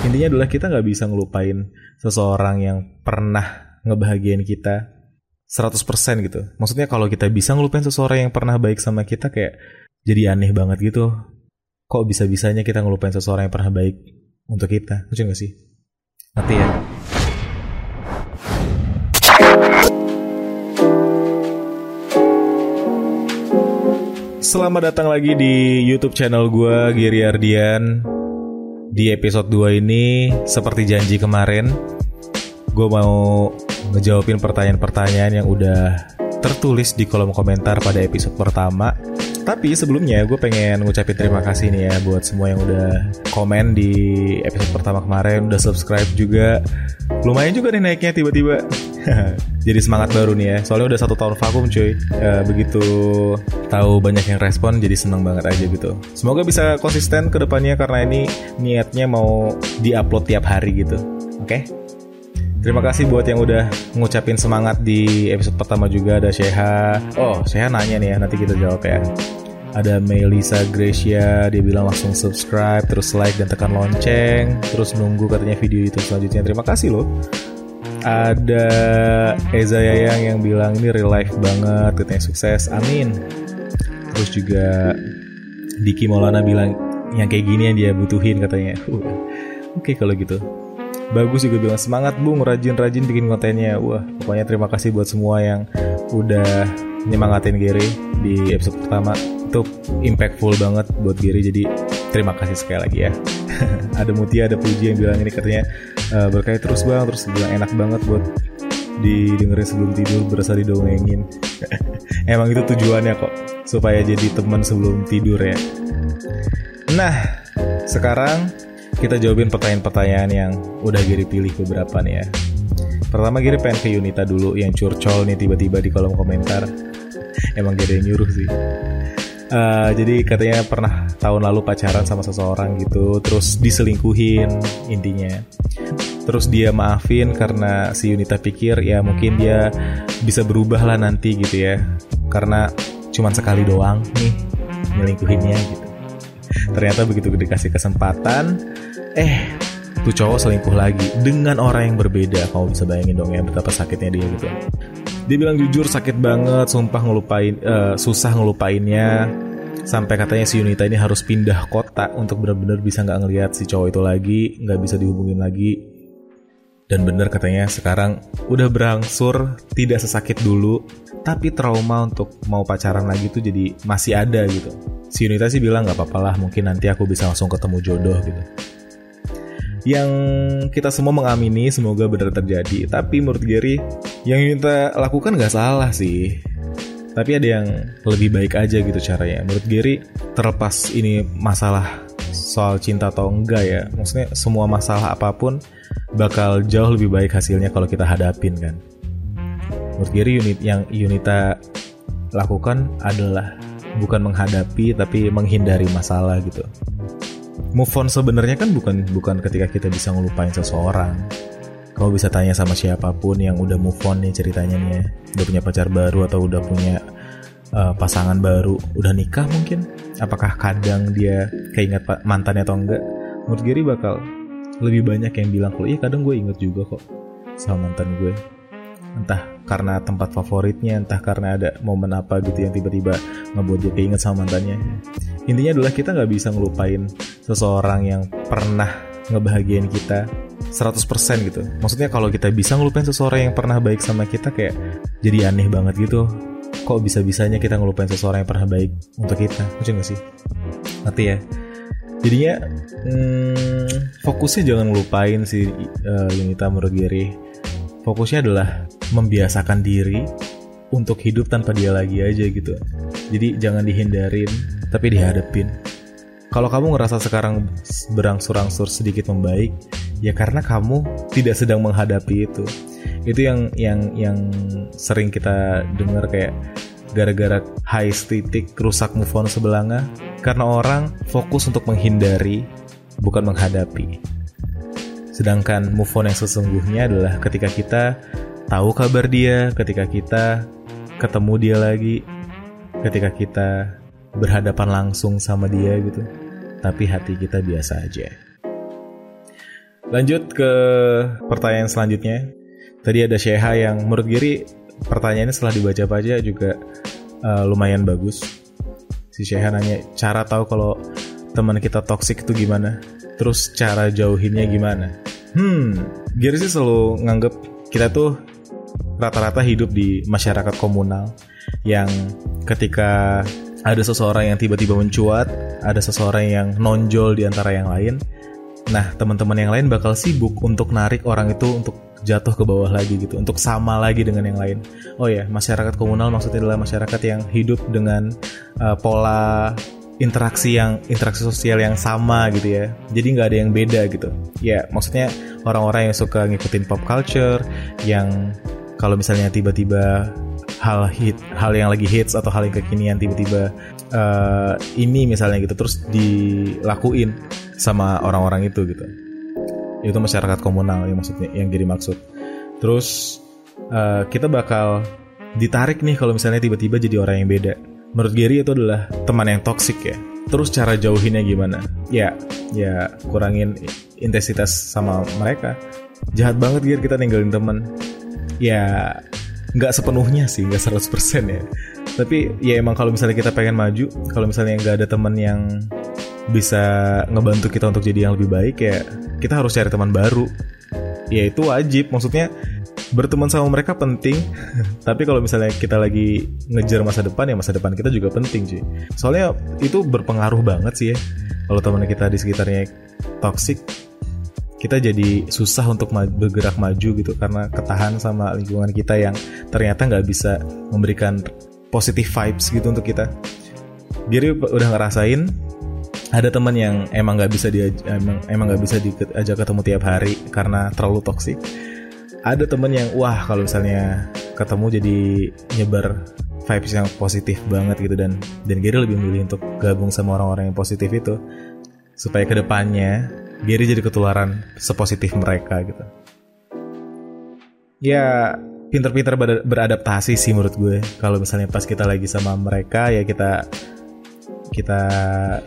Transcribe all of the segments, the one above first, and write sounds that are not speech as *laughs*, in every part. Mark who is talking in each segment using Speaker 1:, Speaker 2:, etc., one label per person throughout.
Speaker 1: Intinya adalah kita nggak bisa ngelupain seseorang yang pernah ngebahagiain kita 100% gitu. Maksudnya kalau kita bisa ngelupain seseorang yang pernah baik sama kita kayak jadi aneh banget gitu. Kok bisa-bisanya kita ngelupain seseorang yang pernah baik untuk kita? Lucu gak sih? Nanti ya. Selamat datang lagi di YouTube channel gue Giri Ardian. Di episode 2 ini seperti janji kemarin, gue mau ngejawabin pertanyaan-pertanyaan yang udah tertulis di kolom komentar pada episode pertama. Tapi sebelumnya gue pengen ngucapin terima kasih nih ya buat semua yang udah komen di episode pertama kemarin, udah subscribe juga. Lumayan juga nih naiknya tiba-tiba. *laughs* jadi semangat baru nih ya. Soalnya udah satu tahun vakum cuy. Ya, begitu tahu banyak yang respon jadi seneng banget aja gitu. Semoga bisa konsisten ke depannya karena ini niatnya mau diupload tiap hari gitu. Oke? Okay? Terima kasih buat yang udah ngucapin semangat di episode pertama juga ada Sheha. Oh, Sheha nanya nih ya, nanti kita jawab ya. Ada Melisa Gracia, dia bilang langsung subscribe, terus like dan tekan lonceng, terus nunggu katanya video YouTube selanjutnya. Terima kasih loh. Ada Eza Yayang yang bilang ini real life banget, katanya sukses, amin. Terus juga Diki Maulana bilang yang kayak gini yang dia butuhin katanya. *laughs* Oke okay, kalau gitu. Bagus juga bilang semangat bung rajin-rajin bikin kontennya. Wah pokoknya terima kasih buat semua yang udah nyemangatin Gary di episode pertama. Itu impactful banget buat Gary jadi terima kasih sekali lagi ya. *laughs* Ada Mutia ada Puji yang bilang ini katanya uh, berkait terus bang. Terus bilang enak banget buat didengerin sebelum tidur berasa didongengin. *laughs* Emang itu tujuannya kok Supaya jadi teman sebelum tidur ya. Nah sekarang kita jawabin pertanyaan-pertanyaan yang udah Giri pilih beberapa nih ya. Pertama Giri pengen ke Yunita dulu yang curcol nih tiba-tiba di kolom komentar. Emang Giri yang nyuruh sih. Uh, jadi katanya pernah tahun lalu pacaran sama seseorang gitu, terus diselingkuhin intinya. Terus dia maafin karena si Yunita pikir ya mungkin dia bisa berubah lah nanti gitu ya. Karena cuman sekali doang nih nyelingkuhinnya gitu. Ternyata begitu dikasih kesempatan, eh tuh cowok selingkuh lagi dengan orang yang berbeda. Kamu bisa bayangin dong ya betapa sakitnya dia gitu. Dia bilang jujur sakit banget, sumpah ngelupain, uh, susah ngelupainnya. Sampai katanya si Yunita ini harus pindah kota untuk benar-benar bisa nggak ngelihat si cowok itu lagi, nggak bisa dihubungin lagi. Dan bener katanya sekarang udah berangsur tidak sesakit dulu, tapi trauma untuk mau pacaran lagi tuh jadi masih ada gitu. Si Yunita sih bilang nggak apa-apa lah, mungkin nanti aku bisa langsung ketemu jodoh gitu yang kita semua mengamini semoga benar terjadi. Tapi menurut Gary, yang kita lakukan nggak salah sih. Tapi ada yang lebih baik aja gitu caranya. Menurut Gary, terlepas ini masalah soal cinta atau enggak ya, maksudnya semua masalah apa pun bakal jauh lebih baik hasilnya kalau kita hadapin kan. Menurut Gary, unit yang Unita lakukan adalah bukan menghadapi tapi menghindari masalah gitu move on sebenarnya kan bukan bukan ketika kita bisa ngelupain seseorang. Kamu bisa tanya sama siapa pun yang udah move on nih ceritanya nih ya. Udah punya pacar baru atau udah punya uh, pasangan baru, udah nikah mungkin. Apakah kadang dia keinget mantannya atau enggak? Menurut Gary bakal lebih banyak yang bilang kalau iya kadang gue inget juga kok sama mantan gue. Entah karena tempat favoritnya, entah karena ada momen apa gitu yang tiba-tiba ngebuat dia keinget sama mantannya. Intinya adalah kita nggak bisa ngelupain seseorang yang pernah ngebahagiain kita 100% gitu. Maksudnya kalau kita bisa ngelupain seseorang yang pernah baik sama kita kayak jadi aneh banget gitu. Kok bisa-bisanya kita ngelupain seseorang yang pernah baik untuk kita? Lucu gak sih? Nanti ya? Jadinya hmm, fokusnya jangan ngelupain si uh, Yunita menurut fokusnya adalah membiasakan diri untuk hidup tanpa dia lagi aja gitu. Jadi jangan dihindarin, tapi dihadapin. Kalau kamu ngerasa sekarang berangsur-angsur sedikit membaik, ya karena kamu tidak sedang menghadapi itu. Itu yang yang yang sering kita dengar kayak gara-gara high titik rusak move on sebelanga karena orang fokus untuk menghindari bukan menghadapi. Sedangkan move on yang sesungguhnya adalah ketika kita tahu kabar dia, ketika kita ketemu dia lagi ketika kita berhadapan langsung sama dia gitu tapi hati kita biasa aja Lanjut ke pertanyaan selanjutnya. Tadi ada Sheha yang menurut Giri pertanyaannya setelah dibaca-baca juga uh, lumayan bagus. Si Sheha nanya cara tahu kalau teman kita toksik itu gimana? Terus cara jauhinnya gimana? Hmm, Giri sih selalu nganggep kita tuh rata-rata hidup di masyarakat komunal yang ketika ada seseorang yang tiba-tiba mencuat, ada seseorang yang nonjol di antara yang lain, Nah, teman-teman yang lain bakal sibuk untuk narik orang itu untuk jatuh ke bawah lagi gitu, untuk sama lagi dengan yang lain. Oh ya, masyarakat komunal maksudnya adalah masyarakat yang hidup dengan uh, pola interaksi yang interaksi sosial yang sama gitu ya. Jadi nggak ada yang beda gitu. Ya, maksudnya orang-orang yang suka ngikutin pop culture, yang kalau misalnya tiba-tiba hal hit, hal yang lagi hits atau hal yang kekinian tiba-tiba uh, ini misalnya gitu terus dilakuin sama orang-orang itu gitu. Itu masyarakat komunal yang maksudnya yang jadi maksud. Terus uh, kita bakal ditarik nih kalau misalnya tiba-tiba jadi orang yang beda. Menurut Gary itu adalah teman yang toksik ya. Terus cara jauhinnya gimana? Ya ya kurangin intensitas sama mereka. Jahat banget Gary kita ninggalin teman ya nggak sepenuhnya sih nggak 100% ya. Tapi ya emang kalau misalnya kita pengen maju kalau misalnya nggak ada teman yang bisa ngebantu kita untuk jadi yang lebih baik ya kita harus cari teman baru. Ya itu wajib. Maksudnya berteman sama mereka penting. *laughs* Tapi kalau misalnya kita lagi ngejar masa depan ya masa depan kita juga penting sih soalnya itu berpengaruh banget sih ya kalau teman kita di sekitarnya toxic kita jadi susah untuk maju, bergerak maju gitu karena ketahan sama lingkungan kita yang ternyata nggak bisa memberikan positive vibes gitu untuk kita. Jadi udah ngerasain ada teman yang emang nggak bisa dia emang emang nggak bisa diajak ketemu tiap hari karena terlalu toksik ada teman yang wah kalau misalnya ketemu jadi nyebar vibes yang positif banget gitu dan dan Gary lebih milih untuk gabung sama orang-orang yang positif itu supaya ke depannya Gary jadi ketularan sepositif mereka gitu. Ya pinter-pinter beradaptasi sih menurut gue. Kalau misalnya pas kita lagi sama mereka ya kita kita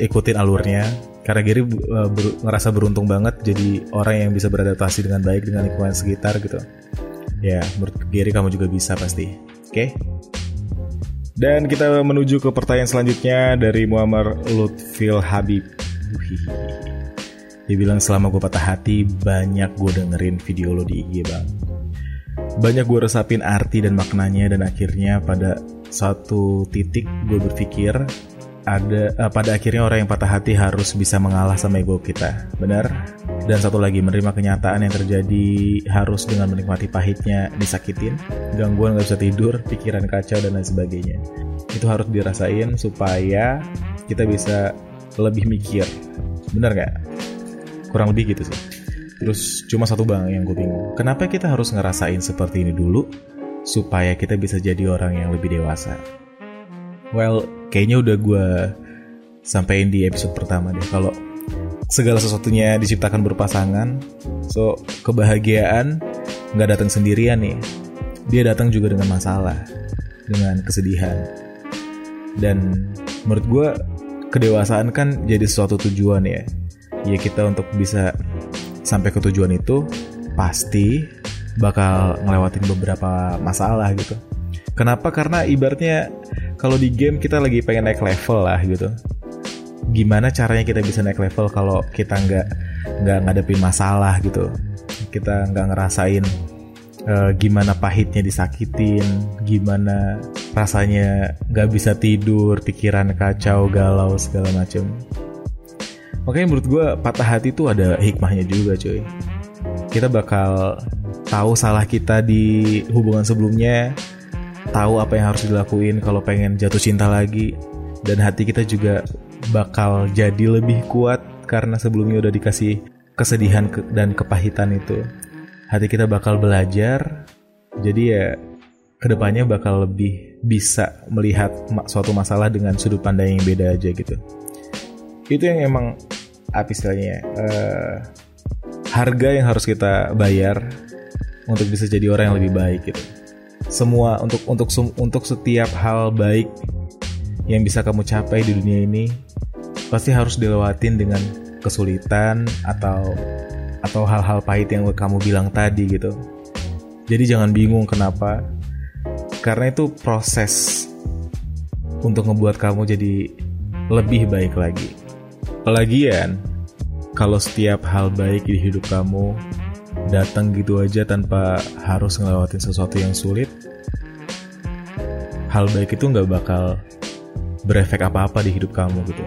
Speaker 1: ikutin alurnya. Karena Gary uh, ber, ngerasa beruntung banget jadi orang yang bisa beradaptasi dengan baik dengan lingkungan sekitar gitu. Ya menurut Gary kamu juga bisa pasti. Oke? Okay? dan kita menuju ke pertanyaan selanjutnya dari Muammar Lutfil Habib dia bilang selama gue patah hati banyak gue dengerin video lo di IG bang banyak gue resapin arti dan maknanya dan akhirnya pada satu titik gue berpikir ada uh, pada akhirnya orang yang patah hati harus bisa mengalah sama ego kita, benar? Dan satu lagi menerima kenyataan yang terjadi harus dengan menikmati pahitnya disakitin, gangguan nggak bisa tidur, pikiran kacau dan lain sebagainya. Itu harus dirasain supaya kita bisa lebih mikir, benar nggak? Kurang lebih gitu sih. Terus cuma satu bang yang gue bingung, kenapa kita harus ngerasain seperti ini dulu supaya kita bisa jadi orang yang lebih dewasa? Well, kayaknya udah gue sampaikan di episode pertama deh. Kalau segala sesuatunya diciptakan berpasangan, so kebahagiaan nggak datang sendirian nih. Dia datang juga dengan masalah, dengan kesedihan. Dan menurut gue kedewasaan kan jadi suatu tujuan ya. Ya kita untuk bisa sampai ke tujuan itu pasti bakal ngelewatin beberapa masalah gitu. Kenapa? Karena ibaratnya kalau di game kita lagi pengen naik level lah gitu gimana caranya kita bisa naik level kalau kita nggak nggak ngadepin masalah gitu kita nggak ngerasain uh, gimana pahitnya disakitin gimana rasanya nggak bisa tidur pikiran kacau galau segala macem makanya menurut gue patah hati itu ada hikmahnya juga cuy. Kita bakal tahu salah kita di hubungan sebelumnya tahu apa yang harus dilakuin kalau pengen jatuh cinta lagi dan hati kita juga bakal jadi lebih kuat karena sebelumnya udah dikasih kesedihan dan kepahitan itu. Hati kita bakal belajar jadi ya ke depannya bakal lebih bisa melihat suatu masalah dengan sudut pandang yang beda aja gitu. Itu yang emang apa istilahnya uh, harga yang harus kita bayar untuk bisa jadi orang yang lebih baik gitu semua untuk untuk untuk setiap hal baik yang bisa kamu capai di dunia ini pasti harus dilewatin dengan kesulitan atau atau hal-hal pahit yang kamu bilang tadi gitu. Jadi jangan bingung kenapa. Karena itu proses untuk ngebuat kamu jadi lebih baik lagi. Lagian, kalau setiap hal baik di hidup kamu datang gitu aja tanpa harus ngelewatin sesuatu yang sulit, hal baik itu nggak bakal berefek apa-apa di hidup kamu gitu.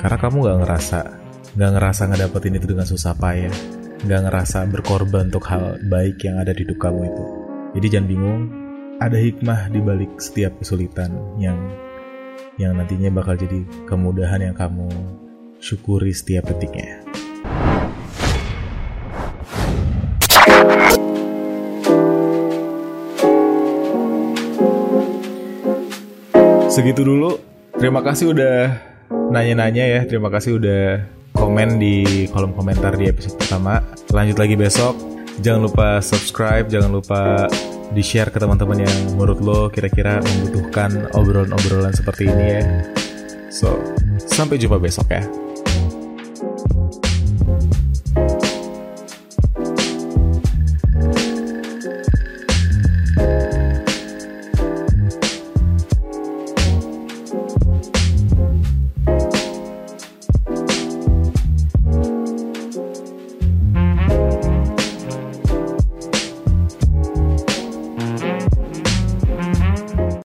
Speaker 1: Karena kamu nggak ngerasa, nggak ngerasa ngedapetin itu dengan susah payah, nggak ngerasa berkorban untuk hal baik yang ada di hidup kamu itu. Jadi jangan bingung, ada hikmah di balik setiap kesulitan yang yang nantinya bakal jadi kemudahan yang kamu syukuri setiap detiknya. Segitu dulu. Terima kasih udah nanya-nanya ya. Terima kasih udah komen di kolom komentar di episode pertama. Lanjut lagi besok. Jangan lupa subscribe, jangan lupa di-share ke teman-teman yang menurut lo kira-kira membutuhkan obrolan-obrolan seperti ini ya. So, sampai jumpa besok ya.